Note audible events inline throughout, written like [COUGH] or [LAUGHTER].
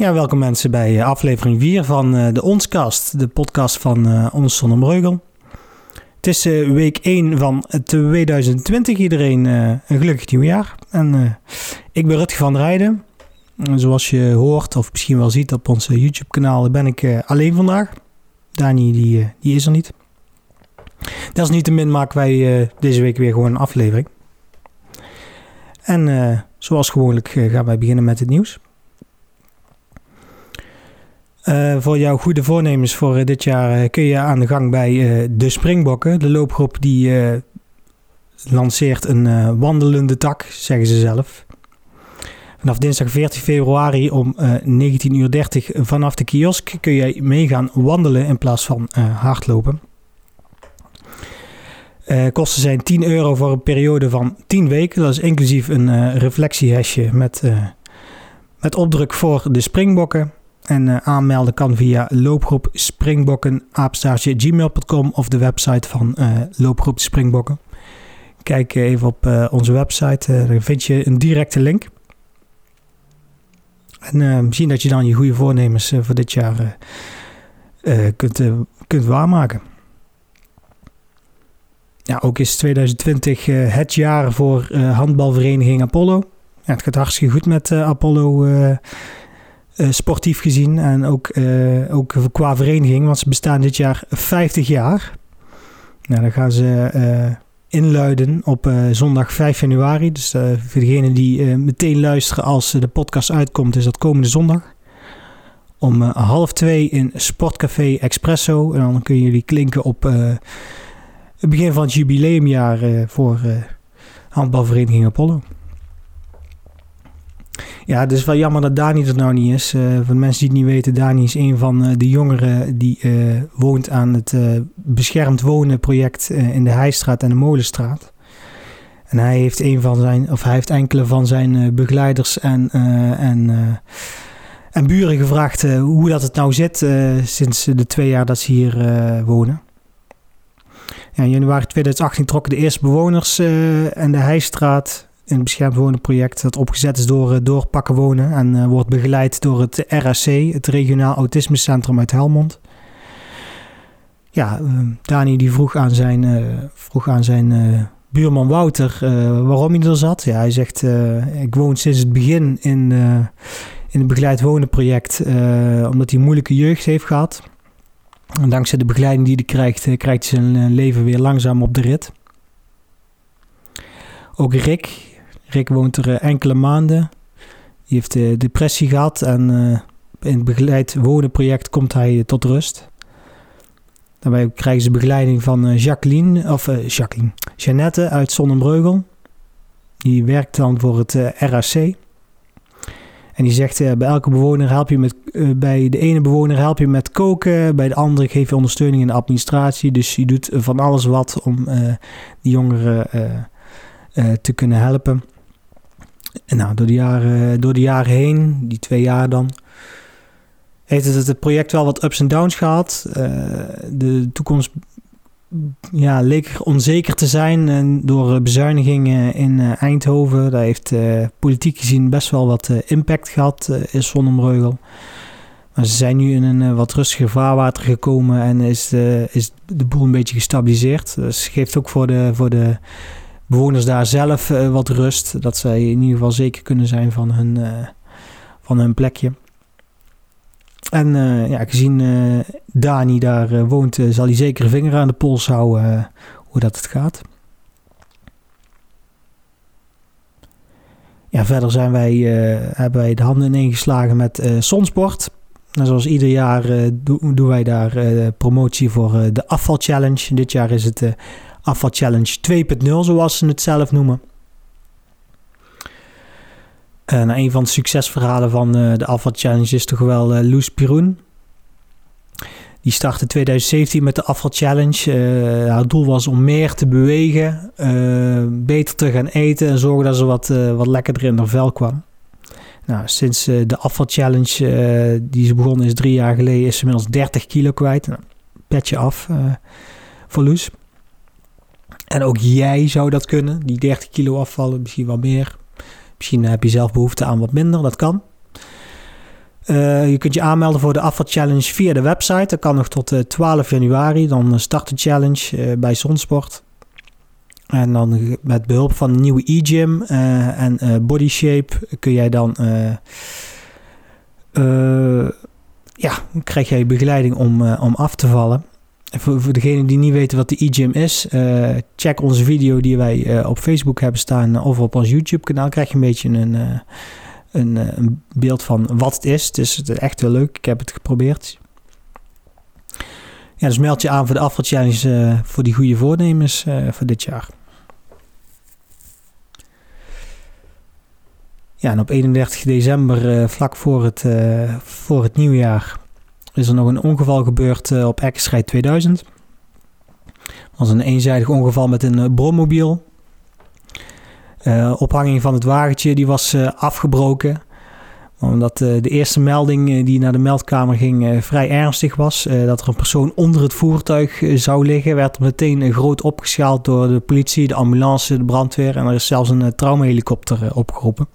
Ja, welkom mensen bij aflevering 4 van uh, de Onskast, de podcast van uh, Ons Zonnebreugel. Het is week 1 van 2020. Iedereen een gelukkig nieuwjaar. En ik ben Rutger van Rijden. Zoals je hoort of misschien wel ziet op ons YouTube-kanaal ben ik alleen vandaag. Dani die, die is er niet. Desalniettemin maken wij deze week weer gewoon een aflevering. En zoals gewoonlijk gaan wij beginnen met het nieuws. Uh, voor jouw goede voornemens voor uh, dit jaar uh, kun je aan de gang bij de Springbokken. De loopgroep die lanceert een wandelende tak, zeggen ze zelf. Vanaf dinsdag 14 februari om 19.30 uur vanaf de kiosk kun je mee gaan wandelen in plaats van hardlopen. kosten zijn 10 euro voor een periode van 10 weken. Dat is inclusief een reflectiehesje met, met opdruk voor de Springbokken. En uh, aanmelden kan via loopgroep Springbokken, gmail.com of de website van uh, loopgroep Springbokken. Kijk even op uh, onze website, daar vind je een directe link. En misschien dat je dan je goede voornemens voor dit jaar kunt, kunt waarmaken. Ja, ook is 2020 het jaar voor handbalvereniging Apollo. Het gaat hartstikke goed met Apollo sportief gezien en ook, uh, ook qua vereniging, want ze bestaan dit jaar 50 jaar. Nou, dan gaan ze uh, inluiden op zondag 5 januari. Dus voor degenen die meteen luisteren als de podcast uitkomt, is dat komende zondag. Om half twee in Sportcafé Expresso. En dan kunnen jullie klinken op het begin van het jubileumjaar voor handbalvereniging Apollo. Ja, het is wel jammer dat Dani er nou niet is. Uh, voor de mensen die het niet weten, Dani is een van uh, de jongeren die uh, woont aan het beschermd wonen project in de Heijstraat en de Molenstraat. En hij heeft een van zijn, of hij heeft enkele van zijn begeleiders en, en, en buren gevraagd hoe dat het nou zit sinds de twee jaar dat ze hier wonen. Ja, in januari 2018 trokken de eerste bewoners en de Heijstraat een beschermd wonen project dat opgezet is door, eh, door Pakken Wonen en uh, wordt begeleid door het RAC, het Regionaal Autisme Centrum uit Helmond. Ja, uh, Dani die vroeg aan zijn, uh, vroeg aan zijn buurman Wouter waarom hij er zat. Ja, hij zegt, ik woon sinds het begin in, in het begeleid wonen project omdat hij moeilijke jeugd heeft gehad. En dankzij de begeleiding die hij krijgt, krijgt hij zijn leven weer langzaam op de rit. Ook Rick, Rick woont er eh, enkele maanden. Die heeft uh, depressie gehad en uh, in het begeleid wonen project komt hij tot rust. Daarbij krijgen ze begeleiding van Jacqueline, of Jacqueline, Jeannette uit Zonnebreugel. Die werkt dan voor het RAC. En die zegt, bij elke bewoner help je met, bij de ene bewoner help je met koken, bij de andere geef je ondersteuning in de administratie. Dus je doet van alles wat om die jongeren te kunnen helpen. Nou, door de, jaren, door de jaren heen, die twee jaar dan, heeft het, het project wel wat ups en downs gehad. Uh, de toekomst ja, leek onzeker te zijn en door bezuinigingen in Eindhoven. Daar heeft uh, politiek gezien best wel wat impact gehad in Zonnebreugel. Maar ze zijn nu in een wat rustiger vaarwater gekomen en is, is de boel een beetje gestabiliseerd. Dus geeft ook voor de, voor de bewoners daar zelf uh, wat rust. Dat zij in ieder geval zeker kunnen zijn van hun, uh, van hun plekje. En uh, ja, gezien Dani daar woont, zal hij zeker een vinger aan de pols houden hoe dat het gaat. Ja, verder zijn wij, hebben wij de handen ineengeslagen met Sonsport. En zoals ieder jaar doen wij daar promotie voor de afval challenge. Dit jaar is het Afval Challenge 2.0, zoals ze het zelf noemen. En een van de succesverhalen van uh, de Afval Challenge is toch wel uh, Loes Piroen. Die startte 2017 met de Afval Challenge. Haar doel was om meer te bewegen, beter te gaan eten en zorgen dat ze wat, wat lekkerder in haar vel kwam. Nou, sinds de Afval Challenge die ze begonnen is drie jaar geleden, is ze inmiddels 30 kilo kwijt. Nou, petje af voor Loes. En ook jij zou dat kunnen, die 30 kilo afvallen, misschien wel meer. Misschien heb je zelf behoefte aan wat minder, dat kan. je kunt je aanmelden voor de afval challenge via de website. Dat kan nog tot 12 januari. Dan start de challenge bij Zonsport. En dan met behulp van een nieuwe e-gym en body shape kun jij dan ja, krijg jij begeleiding om, om af te vallen. Voor, voor die niet weten wat de e-gym is, uh, check onze video die wij uh, op Facebook hebben staan of op ons YouTube kanaal. Krijg je een beetje een, een, een, beeld van wat het is. Het is echt heel leuk. Ik heb het geprobeerd. Ja, dus meld je aan voor de afvalchallenge voor die goede voornemens voor dit jaar. Ja, en op 31 december, vlak voor het, voor het nieuwjaar, is er nog een ongeval gebeurd uh, op Eckenstrijd 2000. Het was een eenzijdig ongeval met een uh, brommobiel. Uh, ophanging van het wagentje die was afgebroken. Omdat de eerste melding die naar de meldkamer ging vrij ernstig was. dat er een persoon onder het voertuig zou liggen. Werd er meteen groot opgeschaald door de politie, de ambulance, de brandweer. En er is zelfs een traumahelikopter opgeroepen.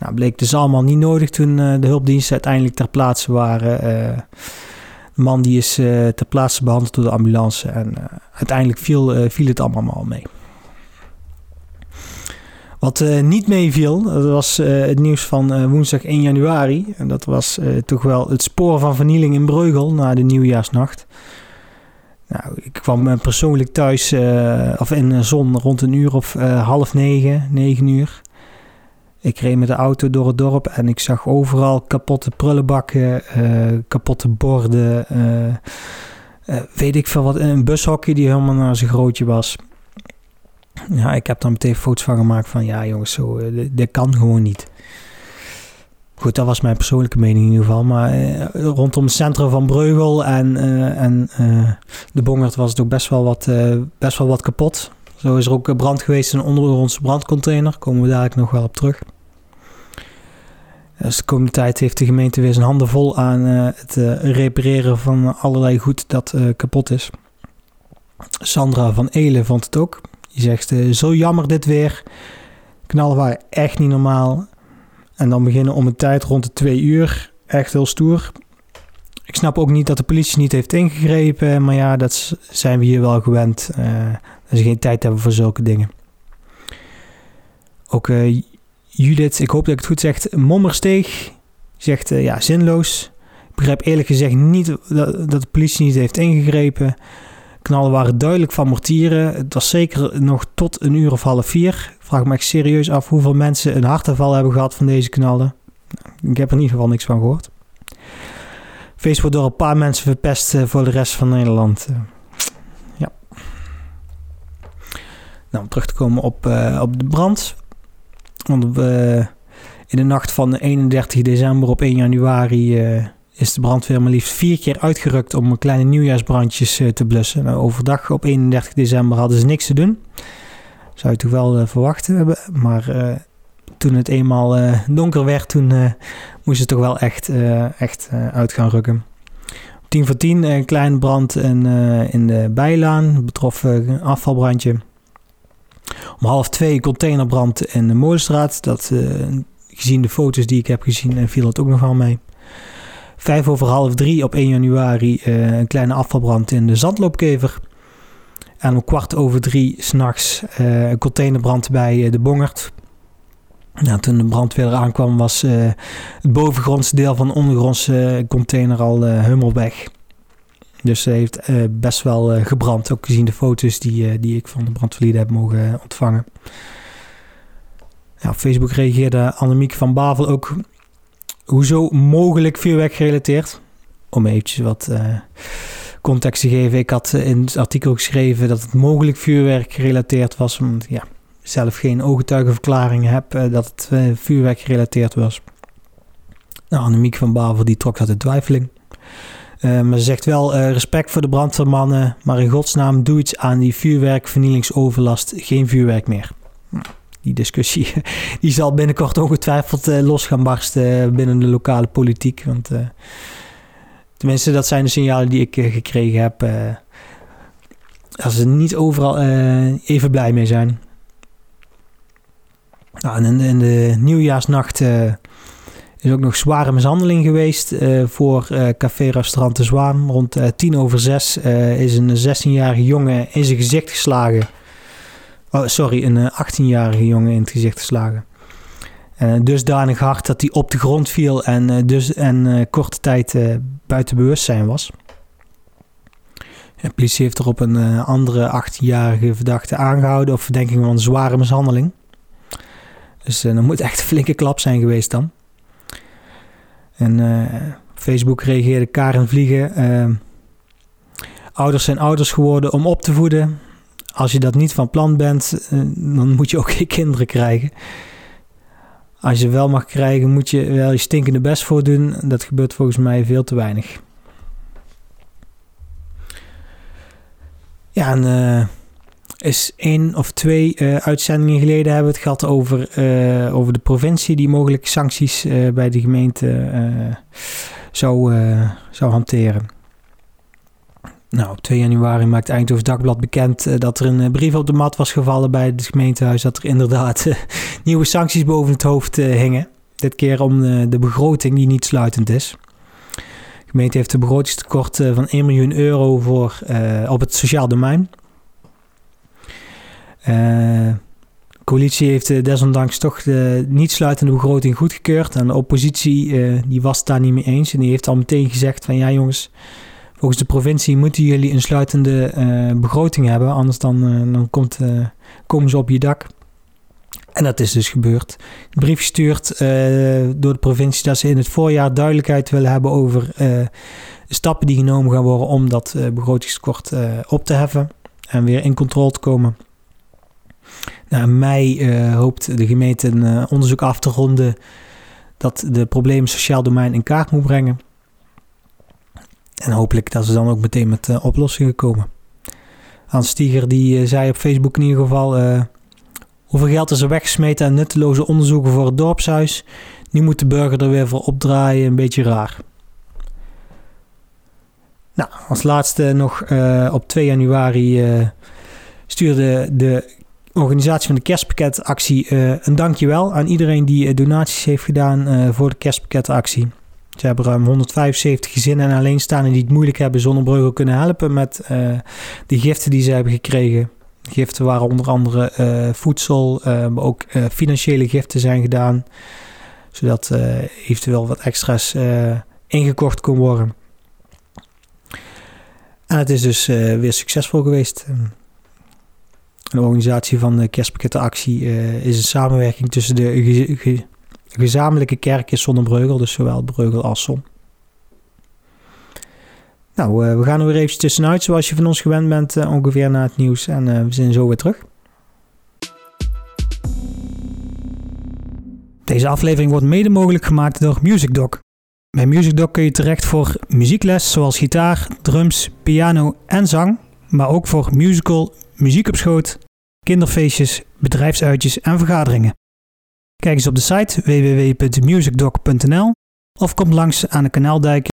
Nou, bleek dus allemaal niet nodig toen uh, de hulpdiensten uiteindelijk ter plaatse waren. Uh, de man die is uh, ter plaatse behandeld door de ambulance en uiteindelijk viel, viel het allemaal mee. Wat niet meeviel, dat was het nieuws van woensdag 1 januari. En dat was toch wel het spoor van vernieling in Breugel na de nieuwjaarsnacht. Nou, ik kwam persoonlijk thuis, of in zon, rond een uur of half negen, negen uur. Ik reed met de auto door het dorp en ik zag overal kapotte prullenbakken, uh, kapotte borden. Uh, uh, weet ik veel wat. Een bushokje die helemaal naar zijn grootje was. Ja, ik heb daar meteen foto's van gemaakt van ja jongens, zo, dit, kan gewoon niet. Goed, dat was mijn persoonlijke mening in ieder geval. Maar rondom het centrum van Breugel en, en de Bongert was het ook best wel wat, best wel wat kapot. Zo is er ook brand geweest in een ondergrondse brandcontainer. Komen we dadelijk nog wel op terug. Dus de komende tijd heeft de gemeente weer zijn handen vol aan uh, het uh, repareren van allerlei goed dat kapot is. Sandra van Elen vond het ook. Die zegt, zo jammer dit weer. Knallen waren echt niet normaal. En dan beginnen om een tijd rond de twee uur. Echt heel stoer. Ik snap ook niet dat de politie niet heeft ingegrepen. Maar ja, dat zijn we hier wel gewend. dat ze geen tijd hebben voor zulke dingen. Ook Judith, ik hoop dat ik het goed zeg, Mommersteeg zegt uh, ja, zinloos. Ik begrijp eerlijk gezegd niet dat, dat, de politie niet heeft ingegrepen. Knallen waren duidelijk van mortieren. Het was zeker nog tot een uur of half vier. Ik vraag me echt serieus af hoeveel mensen een hartaanval hebben gehad van deze knallen. Ik heb er in ieder geval niks van gehoord. Feest wordt door een paar mensen verpest uh, voor de rest van Nederland. Uh, ja. Nou, om terug te komen op, op de brand. Want we, in de nacht van 31 december op 1 januari is de brandweer maar liefst vier keer uitgerukt om kleine nieuwjaarsbrandjes te blussen. Nou, overdag op 31 december hadden ze niks te doen. Zou je toch wel verwachten hebben. Maar toen het eenmaal donker werd, toen moesten ze toch wel echt, echt uit gaan rukken. 10 voor 10 een kleine brand in, in de bijlaan. Betrof een afvalbrandje. Om half twee containerbrand in de Molenstraat. Dat, gezien de foto's die ik heb gezien, viel dat ook nog wel mee. Vijf over half drie op 1 januari een kleine afvalbrand in de Zandloopkever. En om kwart over drie s'nachts een containerbrand bij de Bongert. Nou, toen de brandweer aankwam was het bovengrondse deel van de ondergrondse container al helemaal weg. Dus ze heeft uh, best wel uh, gebrand. Ook gezien de foto's die, uh, die ik van de brandverlieden heb mogen ontvangen. Ja, op Facebook reageerde Annemiek van Bavel ook. Hoezo mogelijk vuurwerk gerelateerd? Om eventjes wat context te geven. Ik had in het artikel geschreven dat het mogelijk vuurwerk gerelateerd was. Omdat ja, zelf geen ooggetuigenverklaringen heb dat het vuurwerk gerelateerd was. Nou, Annemiek van Bavel die trok dat in twijfeling. Uh, maar ze zegt wel respect voor de brandweermannen, maar in godsnaam doe iets aan die vuurwerkvernielingsoverlast. Geen vuurwerk meer. Nou, die discussie [LAUGHS] die zal binnenkort ongetwijfeld los gaan barsten binnen de lokale politiek. Want tenminste, dat zijn de signalen die ik gekregen heb. als ze niet overal even blij mee zijn. Nou, en in, de nieuwjaarsnacht is ook nog zware mishandeling geweest voor café-restaurant De Zwaan. Rond tien over zes is een 16-jarige jongen in zijn gezicht geslagen. Oh, sorry, een 18-jarige jongen in het gezicht geslagen. Uh, dusdanig hard dat hij op de grond viel en, dus, en korte tijd buiten bewustzijn was. De politie heeft er op een uh, andere 18-jarige verdachte aangehouden op verdenking van zware mishandeling. Dus uh, dat moet echt een flinke klap zijn geweest dan. En uh, Facebook reageerde Karen Vliegen. ouders zijn ouders geworden om op te voeden. Als je dat niet van plan bent, dan moet je ook [LAUGHS] geen kinderen krijgen. Als je wel mag krijgen, moet je wel je stinkende best voor doen. Dat gebeurt volgens mij veel te weinig. Ja, en is één of twee uh, uitzendingen geleden hebben we het gehad over, uh, over de provincie die mogelijk sancties bij de gemeente zou, zou hanteren. Nou, op 2 januari maakt Eindhoven Dagblad bekend dat er een brief op de mat was gevallen bij het gemeentehuis. Dat er inderdaad [LAUGHS] nieuwe sancties boven het hoofd hingen. Dit keer om de begroting die niet sluitend is. De gemeente heeft een begrotingstekort eh, van 1 miljoen euro voor, op het sociaal domein. De coalitie heeft desondanks toch de niet sluitende begroting goedgekeurd. En de oppositie uh, die was het daar niet mee eens. En die heeft al meteen gezegd van ja jongens, volgens de provincie moeten jullie een sluitende begroting hebben. Anders dan, dan komt, komen ze op je dak. En dat is dus gebeurd. Een brief gestuurd door de provincie dat ze in het voorjaar duidelijkheid willen hebben over stappen die genomen gaan worden om dat uh, begrotingstekort op te heffen en weer in controle te komen. Nou, mei hoopt de gemeente een onderzoek af te ronden dat de problemen sociaal domein in kaart moet brengen. En hopelijk dat ze dan ook meteen met oplossingen komen. Hans Stieger die zei op Facebook in ieder geval Hoeveel geld is er weggesmeten aan nutteloze onderzoeken voor het dorpshuis? Nu moet de burger er weer voor opdraaien, een beetje raar. Nou, als laatste nog op 2 januari stuurde de organisatie van de kerstpakketactie uh, een dankjewel aan iedereen die donaties heeft gedaan voor de kerstpakketactie. Ze hebben ruim 175 gezinnen en alleenstaanden die het moeilijk hebben zonder Breugel kunnen helpen met de giften die ze hebben gekregen. Giften waren onder andere voedsel, maar ook financiële giften zijn gedaan. Zodat eventueel wat extra's ingekocht kon worden. En het is dus weer succesvol geweest. De organisatie van de kerstpakkettenactie is een samenwerking tussen de ge ge gezamenlijke kerken Zonnebreugel, dus zowel Breugel als Zon. Nou, uh, we gaan er weer even tussenuit zoals je van ons gewend bent uh, ongeveer na het nieuws. En we zijn zo weer terug. Deze aflevering wordt mede mogelijk gemaakt door MusicDoc. Bij MusicDoc kun je terecht voor muziekles zoals gitaar, drums, piano en zang. Maar ook voor musical, muziek op schoot, kinderfeestjes, bedrijfsuitjes en vergaderingen. Kijk eens op de site www.musicdoc.nl of kom langs aan de Kanaaldijk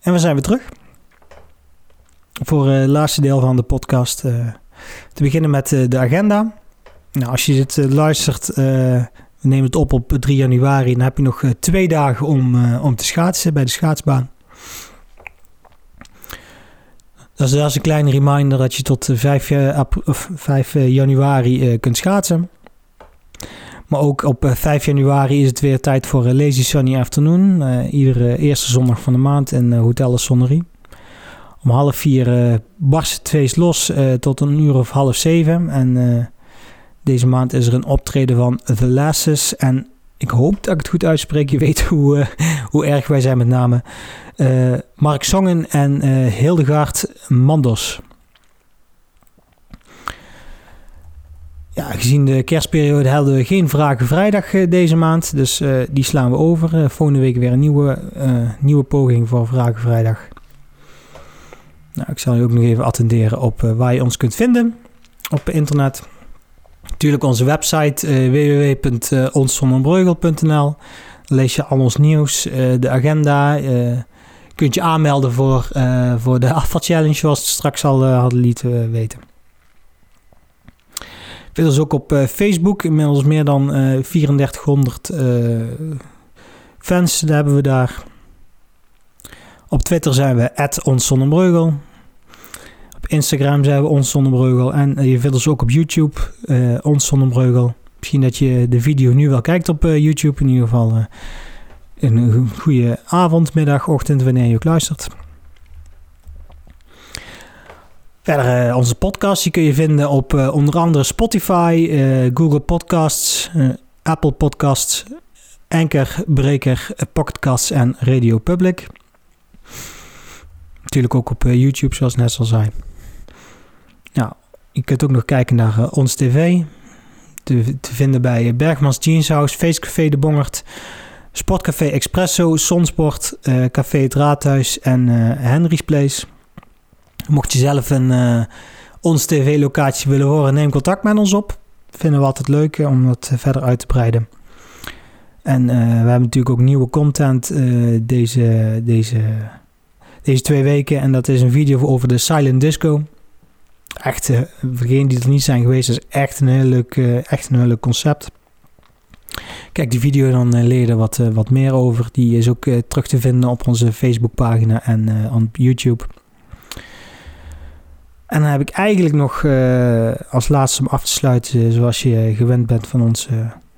En we zijn weer terug. Voor het laatste deel van de podcast. Uh, te beginnen met uh, de agenda. Nou, als je dit luistert, we nemen het op op 3 januari. Dan heb je nog twee dagen om, om te schaatsen bij de schaatsbaan. Dat is, is een kleine reminder dat je tot 5, 5 januari kunt schaatsen. Maar ook op 5 eh, januari is het weer tijd voor uh, Lazy Sunny Afternoon. Uh, iedere eerste zondag van de maand in Hotel Sonnerie. Om half vier barst het feest los tot een uur of half zeven. En deze maand is er een optreden van The Lasses. En ik hoop dat ik het goed uitspreek. Je weet hoe, hoe erg wij zijn met name. Mark Songen en Hildegard Mandos. Ja, gezien de kerstperiode hadden we geen Vragen Vrijdag eh, deze maand. Dus uh, die slaan we over. Uh, volgende week weer een nieuwe, nieuwe poging voor Vragen Vrijdag. Nou, ik zal je ook nog even attenderen op waar je ons kunt vinden op internet. Natuurlijk onze website www.onszonderbreugel.nl Lees je al ons nieuws, de agenda. kunt je aanmelden voor, voor de [LAUGHS] afval challenge, zoals we straks al hadden lieten weten. Vind ons ook op Facebook, inmiddels meer dan 3400 fans hebben we daar. Op Twitter zijn we @onszonnerbreugel. Op Instagram zijn we Ons Zonnebreugel. En je vindt ons ook op YouTube, uh, Ons Zonnebreugel. Misschien dat je de video nu wel kijkt op uh, YouTube. In ieder geval een goede avond, middag, ochtend, wanneer je ook luistert. Verder onze podcast, die kun je vinden op onder andere Spotify, Google Podcasts, Apple Podcasts, Anchor, Breaker, Pocketcasts en Radio Public. Natuurlijk ook op YouTube, zoals net al zei. Nou, je kunt ook nog kijken naar uh, Ons TV. Te, te, vinden bij Bergmans Jeans House, Feestcafé De Bongert, Sportcafé Expresso, Sonsport, uh, Café Het Raadhuis en Henry's Place. Mocht je zelf een Ons TV-locatie willen horen, neem contact met ons op. Vinden we altijd leuk om dat verder uit te breiden. En we hebben natuurlijk ook nieuwe content deze, deze, deze twee weken. En dat is een video over de Silent Disco echt, uh, voor degenen die er niet zijn geweest, is echt een heel leuk, uh, echt een heel leuk concept. Kijk die video dan je er wat, wat meer over. Die is ook terug te vinden op onze Facebookpagina en op YouTube. En dan heb ik eigenlijk nog als laatste om af te sluiten, zoals je gewend bent van ons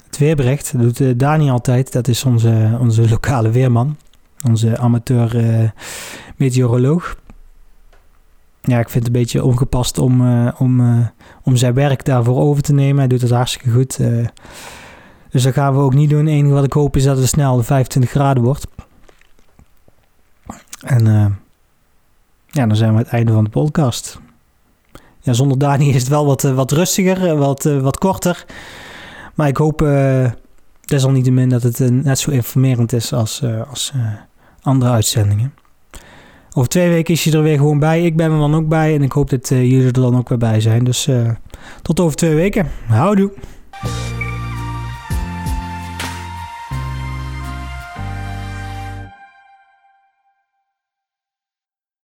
het weerbericht. Dat doet Dani altijd. Dat is onze, onze lokale weerman. Onze amateur meteoroloog ja, ik vind het een beetje ongepast om, uh, om, uh, om zijn werk daarvoor over te nemen. Hij doet het hartstikke goed. Uh, dus dat gaan we ook niet doen. Het enige wat ik hoop is dat het snel de 25 graden wordt. En ja, dan zijn we aan het einde van de podcast. Ja, zonder Dani is het wel wat, wat rustiger, wat, wat korter. Maar ik hoop desalniettemin dat het net zo informerend is als, als andere uitzendingen. Over twee weken is je er weer gewoon bij. Ik ben er dan ook bij. En ik hoop dat uh, jullie er dan ook weer bij zijn. Dus uh, tot over twee weken. Houdoe.